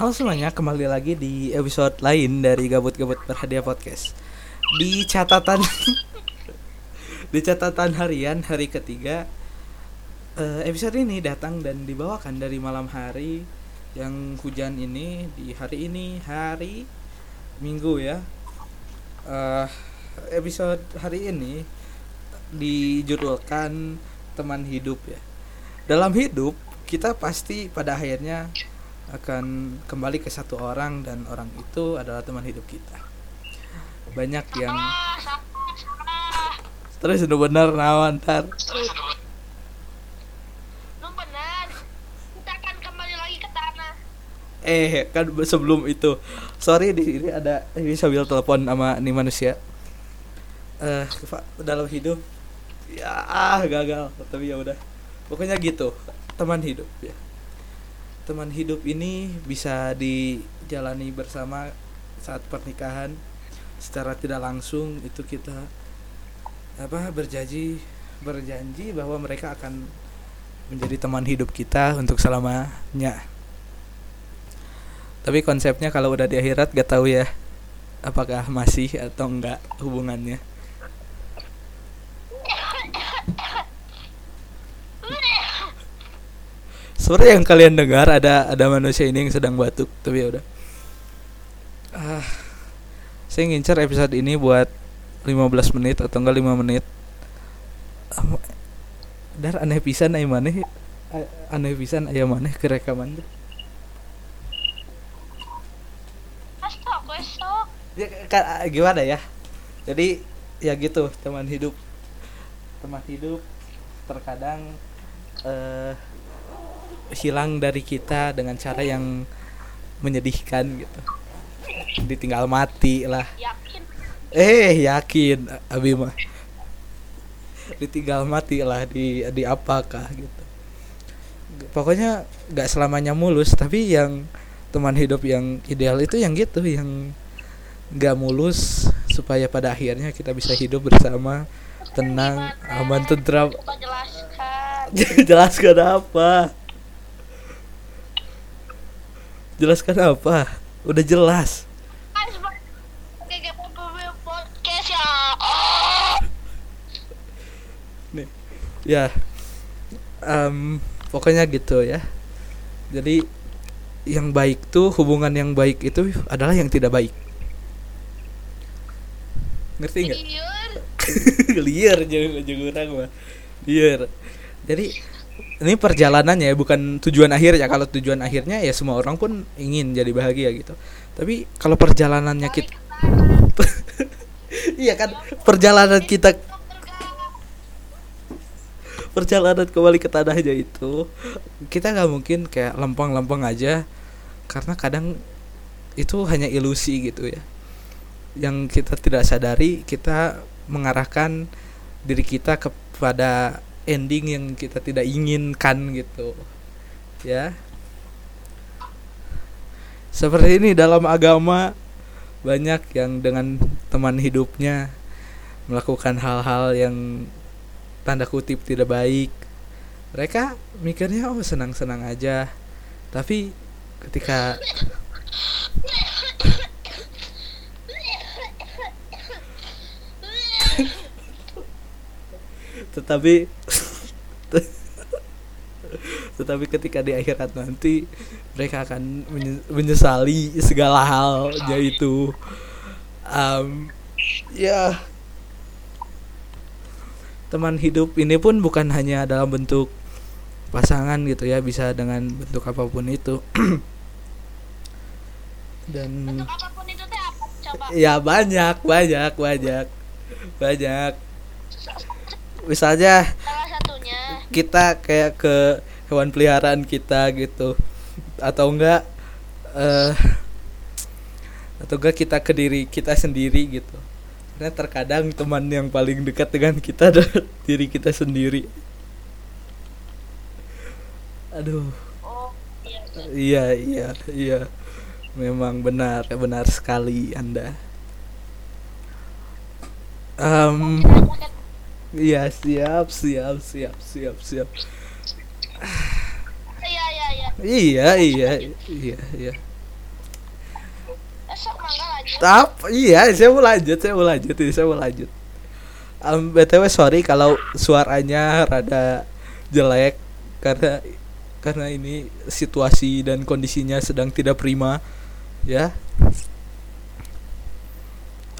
Halo semuanya, kembali lagi di episode lain dari Gabut-Gabut Berhadiah Podcast. Di catatan di catatan harian hari ketiga eh, episode ini datang dan dibawakan dari malam hari yang hujan ini di hari ini hari Minggu ya. Eh, episode hari ini dijudulkan teman hidup ya. Dalam hidup kita pasti pada akhirnya akan kembali ke satu orang dan orang itu adalah teman hidup kita. Banyak yang terus udah bener nawan ntar. Eh kan sebelum itu. Sorry di sini ada ini sambil telepon sama nih manusia. Eh Pak dalam hidup? Ya ah gagal. Tapi ya udah. Pokoknya gitu teman hidup ya teman hidup ini bisa dijalani bersama saat pernikahan secara tidak langsung. Itu kita apa berjanji berjanji bahwa mereka akan menjadi teman hidup kita untuk selamanya. Tapi konsepnya kalau udah di akhirat gak tahu ya apakah masih atau enggak hubungannya Seperti yang kalian dengar ada ada manusia ini yang sedang batuk tapi ya udah. Ah, saya ngincar episode ini buat 15 menit atau enggak 5 menit. Dar aneh pisan aya maneh a- aneh pisan aya maneh ke rekaman teh. Esok, esok. Ya, gimana ya? Jadi ya gitu teman hidup teman hidup terkadang eh hilang dari kita dengan cara yang menyedihkan gitu. Ditinggal mati lah. Yakin. eh yakin abi mah. Ditinggal mati lah di di apakah gitu. Pokoknya nggak selamanya mulus tapi yang teman hidup yang ideal itu yang gitu yang nggak mulus supaya pada akhirnya kita bisa hidup bersama tenang aman tentram jelaskan. jelaskan apa jelaskan apa? Udah jelas. Ya. Nih. Ya. Em, pokoknya gitu ya. Jadi yang baik tuh hubungan yang baik itu adalah yang tidak baik. Ngerti nggak? Liar. Jangan mah liar. Jadi ini perjalanannya ya bukan tujuan akhir ya kalau tujuan akhirnya ya semua orang pun ingin jadi bahagia gitu. Tapi kalau perjalanannya kita iya kan? Perjalanan kita perjalanan kembali ke tanahnya itu kita nggak mungkin kayak lempeng-lempeng aja. Karena kadang itu hanya ilusi gitu ya. Yang kita tidak sadari kita mengarahkan diri kita kepada ending yang kita tidak inginkan gitu. Ya. Seperti ini dalam agama banyak yang dengan teman hidupnya melakukan hal-hal yang tanda kutip tidak baik. Mereka mikirnya oh senang-senang aja. Tapi ketika tetapi tetapi ketika di akhirat nanti mereka akan menye- menyesali segala halnya itu Am, ya teman hidup ini pun bukan hanya dalam bentuk pasangan gitu ya bisa dengan bentuk apa pun itu dan Bentuk apa pun itu teh apa? Coba. ya banyak banyak banyak banyak misalnya satunya. kita kayak ke hewan peliharaan kita gitu. Atau enggak eh atau enggak kita ke diri kita sendiri gitu. Karena terkadang teman yang paling dekat dengan kita adalah diri kita sendiri. Aduh. Oh, iya. iya. iya iya iya. Memang benar benar sekali anda. Em, iya siap siap siap siap siap Iya, iya, iya. iya iya iya iya sok mangga lanjut. Tap, iya, saya mau lanjut, saya mau lanjut, ini saya mau lanjut. Um, btw sorry kalau suaranya rada jelek karena karena ini situasi dan kondisinya sedang tidak prima, ya.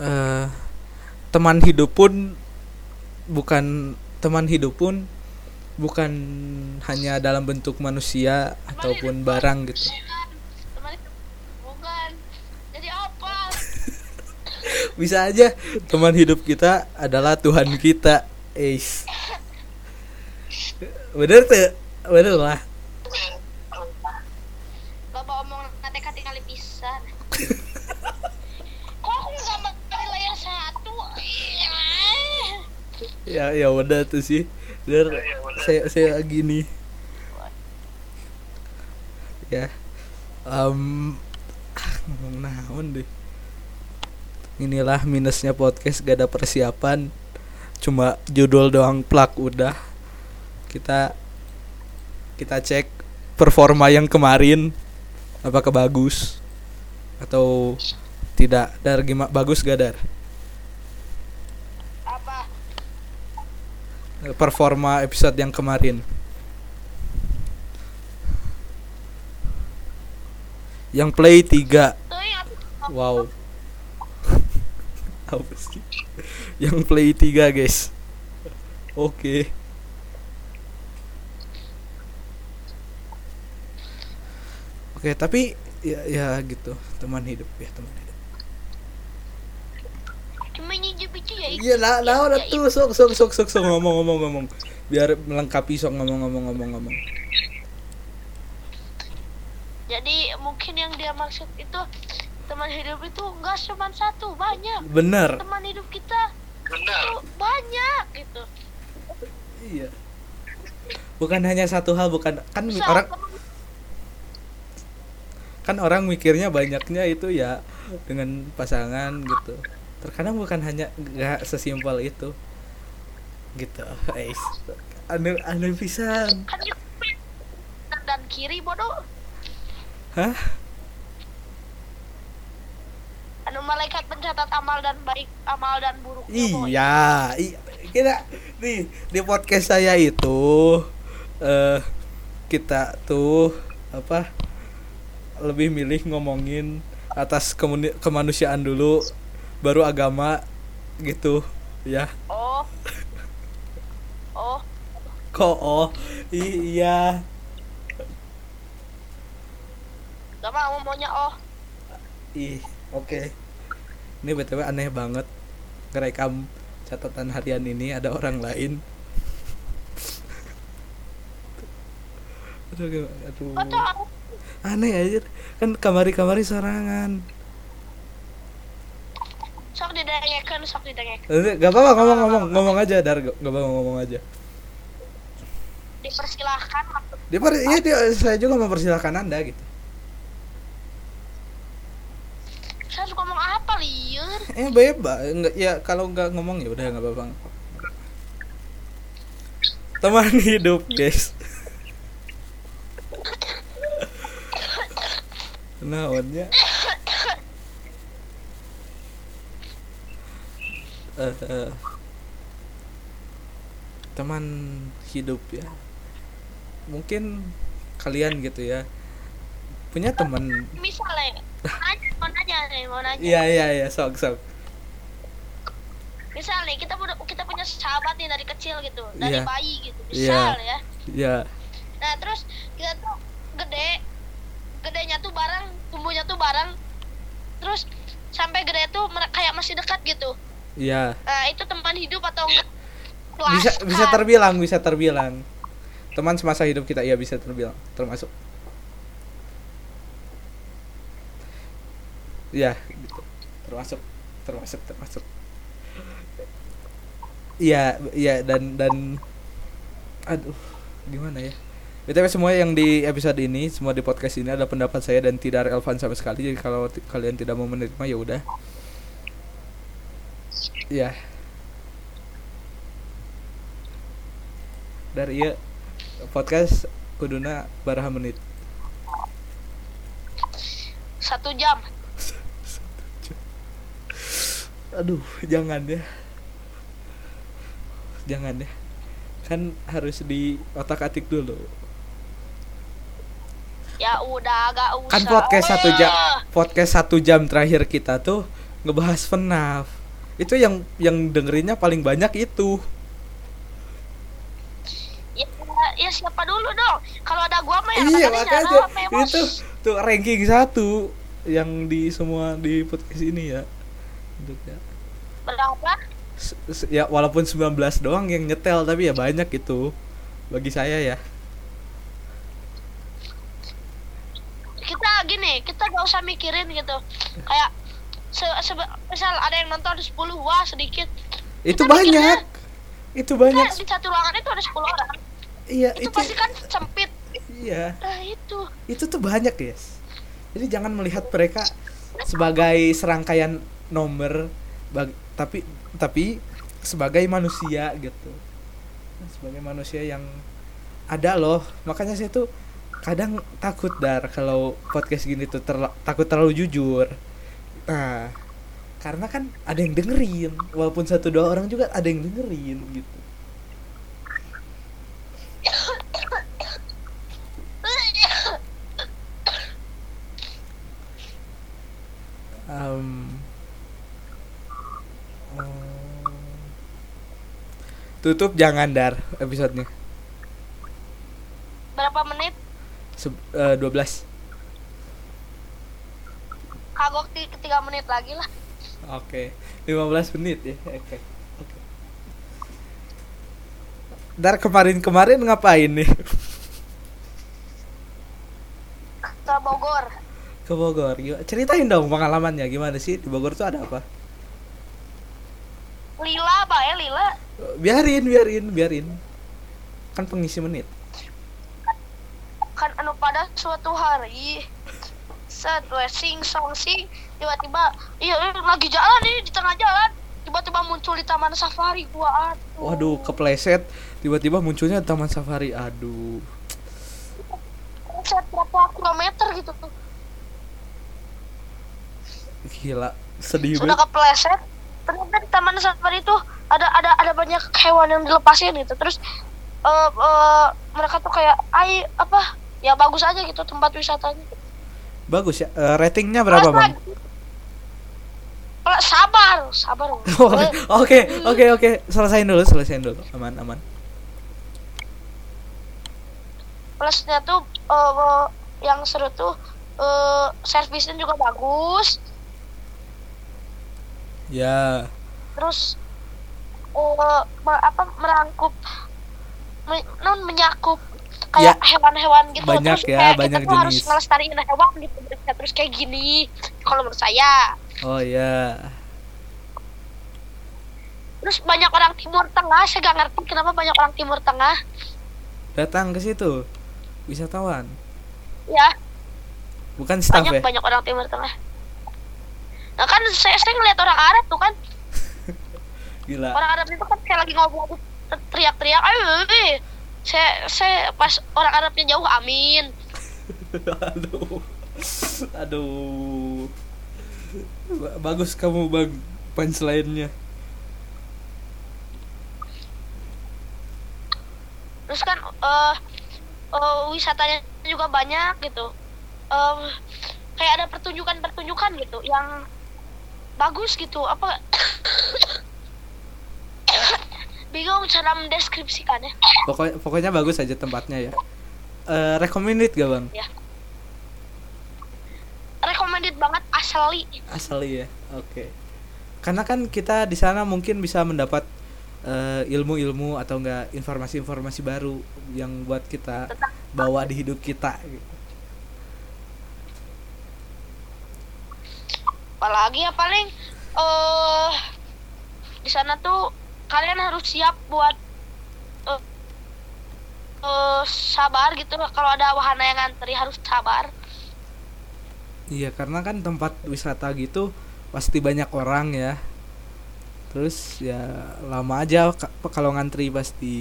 Eh, teman hidup pun bukan teman hidup pun bukan hanya dalam bentuk manusia ataupun barang gitu. Bukan. Teman. Jadi apa? bisa aja teman hidup kita adalah Tuhan kita Eis bener tuh bener lah Bapak omong nanti kati kali pisan. Kok aku nggak makan layar satu? ya ya udah tuh sih bener saya saya gini. Ya um, ah, ngomong naon deh. Inilah minusnya podcast gak ada persiapan. Cuma judul doang plak udah. Kita kita cek performa yang kemarin apakah bagus atau tidak. Dar gimana? Bagus gak dar Apa? Performa episode yang kemarin. Yang play 3 Tuh yang wow. Apa yang play 3 guys. Oke. Oke tapi ya ya gitu. Teman hidup ya teman hidup. Cuma itu ya. iya lah lah udah ya, tuh sok sok sok sok sok ngomong ngomong ngomong. Biar melengkapi sok ngomong ngomong ngomong ngomong. Jadi mungkin yang dia maksud itu teman hidup itu enggak cuma satu, banyak. bener Teman hidup kita itu banyak gitu. iya. Bukan hanya satu hal bukan kan Bisa orang kan orang mikirnya banyaknya itu ya dengan pasangan gitu terkadang bukan hanya nggak sesimpel itu. Gitu guys. Aneh aneh pisan dan kiri bodoh. hah? Anu malaikat pencatat amal dan baik, amal dan buruk. iya iya kita nih di podcast saya itu eh kita tuh apa lebih milih ngomongin atas kemanusiaan dulu baru agama gitu ya. Oh. Oh, kok oh iya. Gak mau maunya oh. ih oke. Ini btw aneh banget. Ngerekam catatan harian ini ada orang lain. Aduh, aduh. Aneh aja kan kamari-kamari sorangan sok didengekeun, sok gak apa-apa ngomong-ngomong ngomong aja dar. Gak apa-apa ngomong aja. Dipersilahkan maksud dia per- iya dia, saya juga mempersilahkan anda gitu. Saya harus ngomong apa liur? eh bebas. Enggak ya kalau nggak ngomong ya udah nggak apa-apa. Teman hidup guys. Naonnya Eh, eh, teman hidup ya mungkin kalian gitu ya punya teman Misalnya, mau nanya nih, mau nanya. iya iya iya sok sok Misal nih kita punya kita punya sahabat nih dari kecil gitu, dari Iya. bayi gitu. Iya. Misal ya. ya Nah, terus kita tuh gede gedenya tuh bareng, tumbuhnya tuh bareng. Terus sampai gede tuh kayak masih dekat gitu. Ya Nah, itu teman hidup atau enggak? bisa Kelas bisa kan? terbilang bisa terbilang. Teman semasa hidup kita ya bisa terbilang termasuk. Ya gitu. Termasuk termasuk termasuk. Iya iya dan dan aduh gimana ya? BTW semua yang di episode ini semua di podcast ini adalah pendapat saya dan tidak relevan sama sekali. Jadi kalau kalian tidak mau menerima ya udah ya dari iya. Podcast kuduna baraha menit. Satu jam. aduh jangan ya. Jangan ya. Kan harus di otak atik dulu. Ya udah agak usah. kan podcast satu jam podcast satu jam terakhir kita tuh ngebahas FNAF itu yang yang dengerinnya paling banyak itu Ya, ya siapa dulu dong? Kalau ada gua mah ya iya makanya ya, itu tuh ranking satu yang di semua di podcast ini ya Untuk ya. Berapa? Ya walaupun 19 doang yang nyetel tapi ya banyak itu bagi saya ya Kita gini, kita gak usah mikirin gitu. Kayak se sebe- misal ada yang nonton 10, wah sedikit. itu Kita mikirnya, banyak itu banyak di satu ruangan itu ada 10 orang. iya Itu, itu pasti kan sempit. iya Nah, itu. itu tuh banyak yes jadi jangan melihat mereka sebagai serangkaian nomor bag- tapi tapi sebagai manusia gitu sebagai manusia yang ada loh makanya saya tuh kadang takut dar kalau podcast gini tuh terla- takut terlalu jujur nah karena kan ada yang dengerin walaupun satu dua orang juga ada yang dengerin gitu oh. tutup jangan dar episodenya Berapa menit? Se- eh, 12 3 menit lagi lah. Oke, 15 menit ya. Oke. Oke. Dar kemarin-kemarin ngapain nih? Ke Bogor. Ke Bogor. Ceritain dong pengalamannya gimana sih di Bogor tuh ada apa? Lila, Pak ya, Lila. Biarin, biarin, biarin. Kan pengisi menit. kan anu pada suatu hari set we sing song sing. Tiba-tiba iya eh, lagi jalan nih di tengah jalan. Tiba-tiba muncul di taman safari. Gua aduh. Waduh, kepleset. Tiba-tiba munculnya Taman Safari. Aduh. set berapa kilometer gitu tuh. Gila, sedih sudah banget. kepleset. Ternyata di taman safari itu ada ada ada banyak hewan yang dilepasin gitu. Terus eh eh, mereka tuh kayak ai apa? Ya bagus aja gitu tempat wisatanya Bagus ya. Eh, ratingnya berapa, Bang? sabar sabar Oke, oke, oke, oke. Selesain dulu, selesain dulu. Aman, aman. plusnya tuh eh, yang seru tuh eh, servisnya juga bagus Ya. terus me- apa merangkup me- non menyakup kayak hewan-hewan gitu Ya, Banyak terus ya, kayak banyak kita tuh harus jenis. ngelestariin hewan gitu terus kayak gini kalau menurut saya Oh ya. terus banyak orang timur tengah saya gak ngerti kenapa banyak orang timur tengah Datang ke situ. Wisatawan. ya Bukan staff banyak ya? banyak orang timur tengah nah kan saya saya ngeliat orang Arab tuh kan Gila. orang Arab itu kan kayak lagi ngobrol teriak-teriak ayo eh." Saya saya pas orang Arabnya jauh amin Aduh. Aduh. Ba- Bagus kamu bang punchline-nya. terus kan eh eh, wisatanya juga banyak gitu Em, kayak ada pertunjukan-pertunjukan gitu yang bagus gitu apa bingung cara mendeskripsikannya Pokoknya pokoknya bagus aja tempatnya ya. Eh recommended gak bang? recommended banget asli Asli ya. Oke. Karena kan kita di sana mungkin bisa mendapat eh, ilmu-ilmu atau enggak informasi-informasi baru yang buat kita Tentang- bawa di hidup kita. Gitu. apalagi ya paling eh di sana tuh kalian harus siap buat eh eh, sabar gitu kalau ada wahana yang ngantri harus sabar Iya karena kan tempat wisata gitu pasti banyak orang ya. Terus ya lama aja ka- kalau ngantri pasti.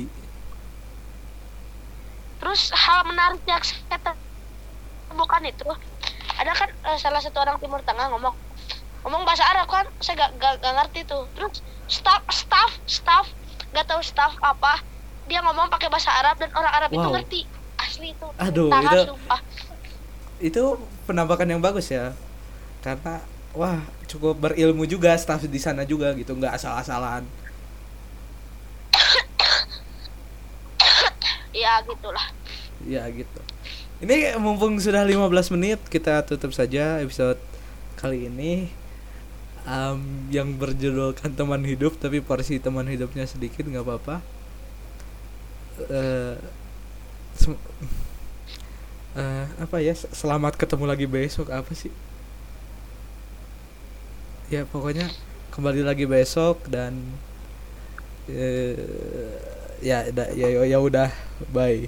terus hal menarik yang saya temukan itu ada kan eh, salah satu orang timur tengah ngomong ngomong bahasa Arab kan saya gak, gak, gak ngerti tuh. Terus staff staff staff gak tahu staff apa dia ngomong pakai bahasa Arab dan orang Arab itu Wow. ngerti. Asli itu. Aduh, Tahan, itu- sumpah. itu penampakan yang bagus ya. Karena wah cukup berilmu juga staff di sana juga gitu nggak asal-asalan. Ya gitulah. Ya gitu. Ini mumpung sudah 15 menit kita tutup saja episode kali ini Am, yang berjudulkan teman hidup tapi porsi teman hidupnya sedikit nggak apa-apa. Sem- eh, apa ya selamat ketemu lagi besok apa sih? Ya pokoknya kembali lagi besok dan eh, ya da- ya ya udah bye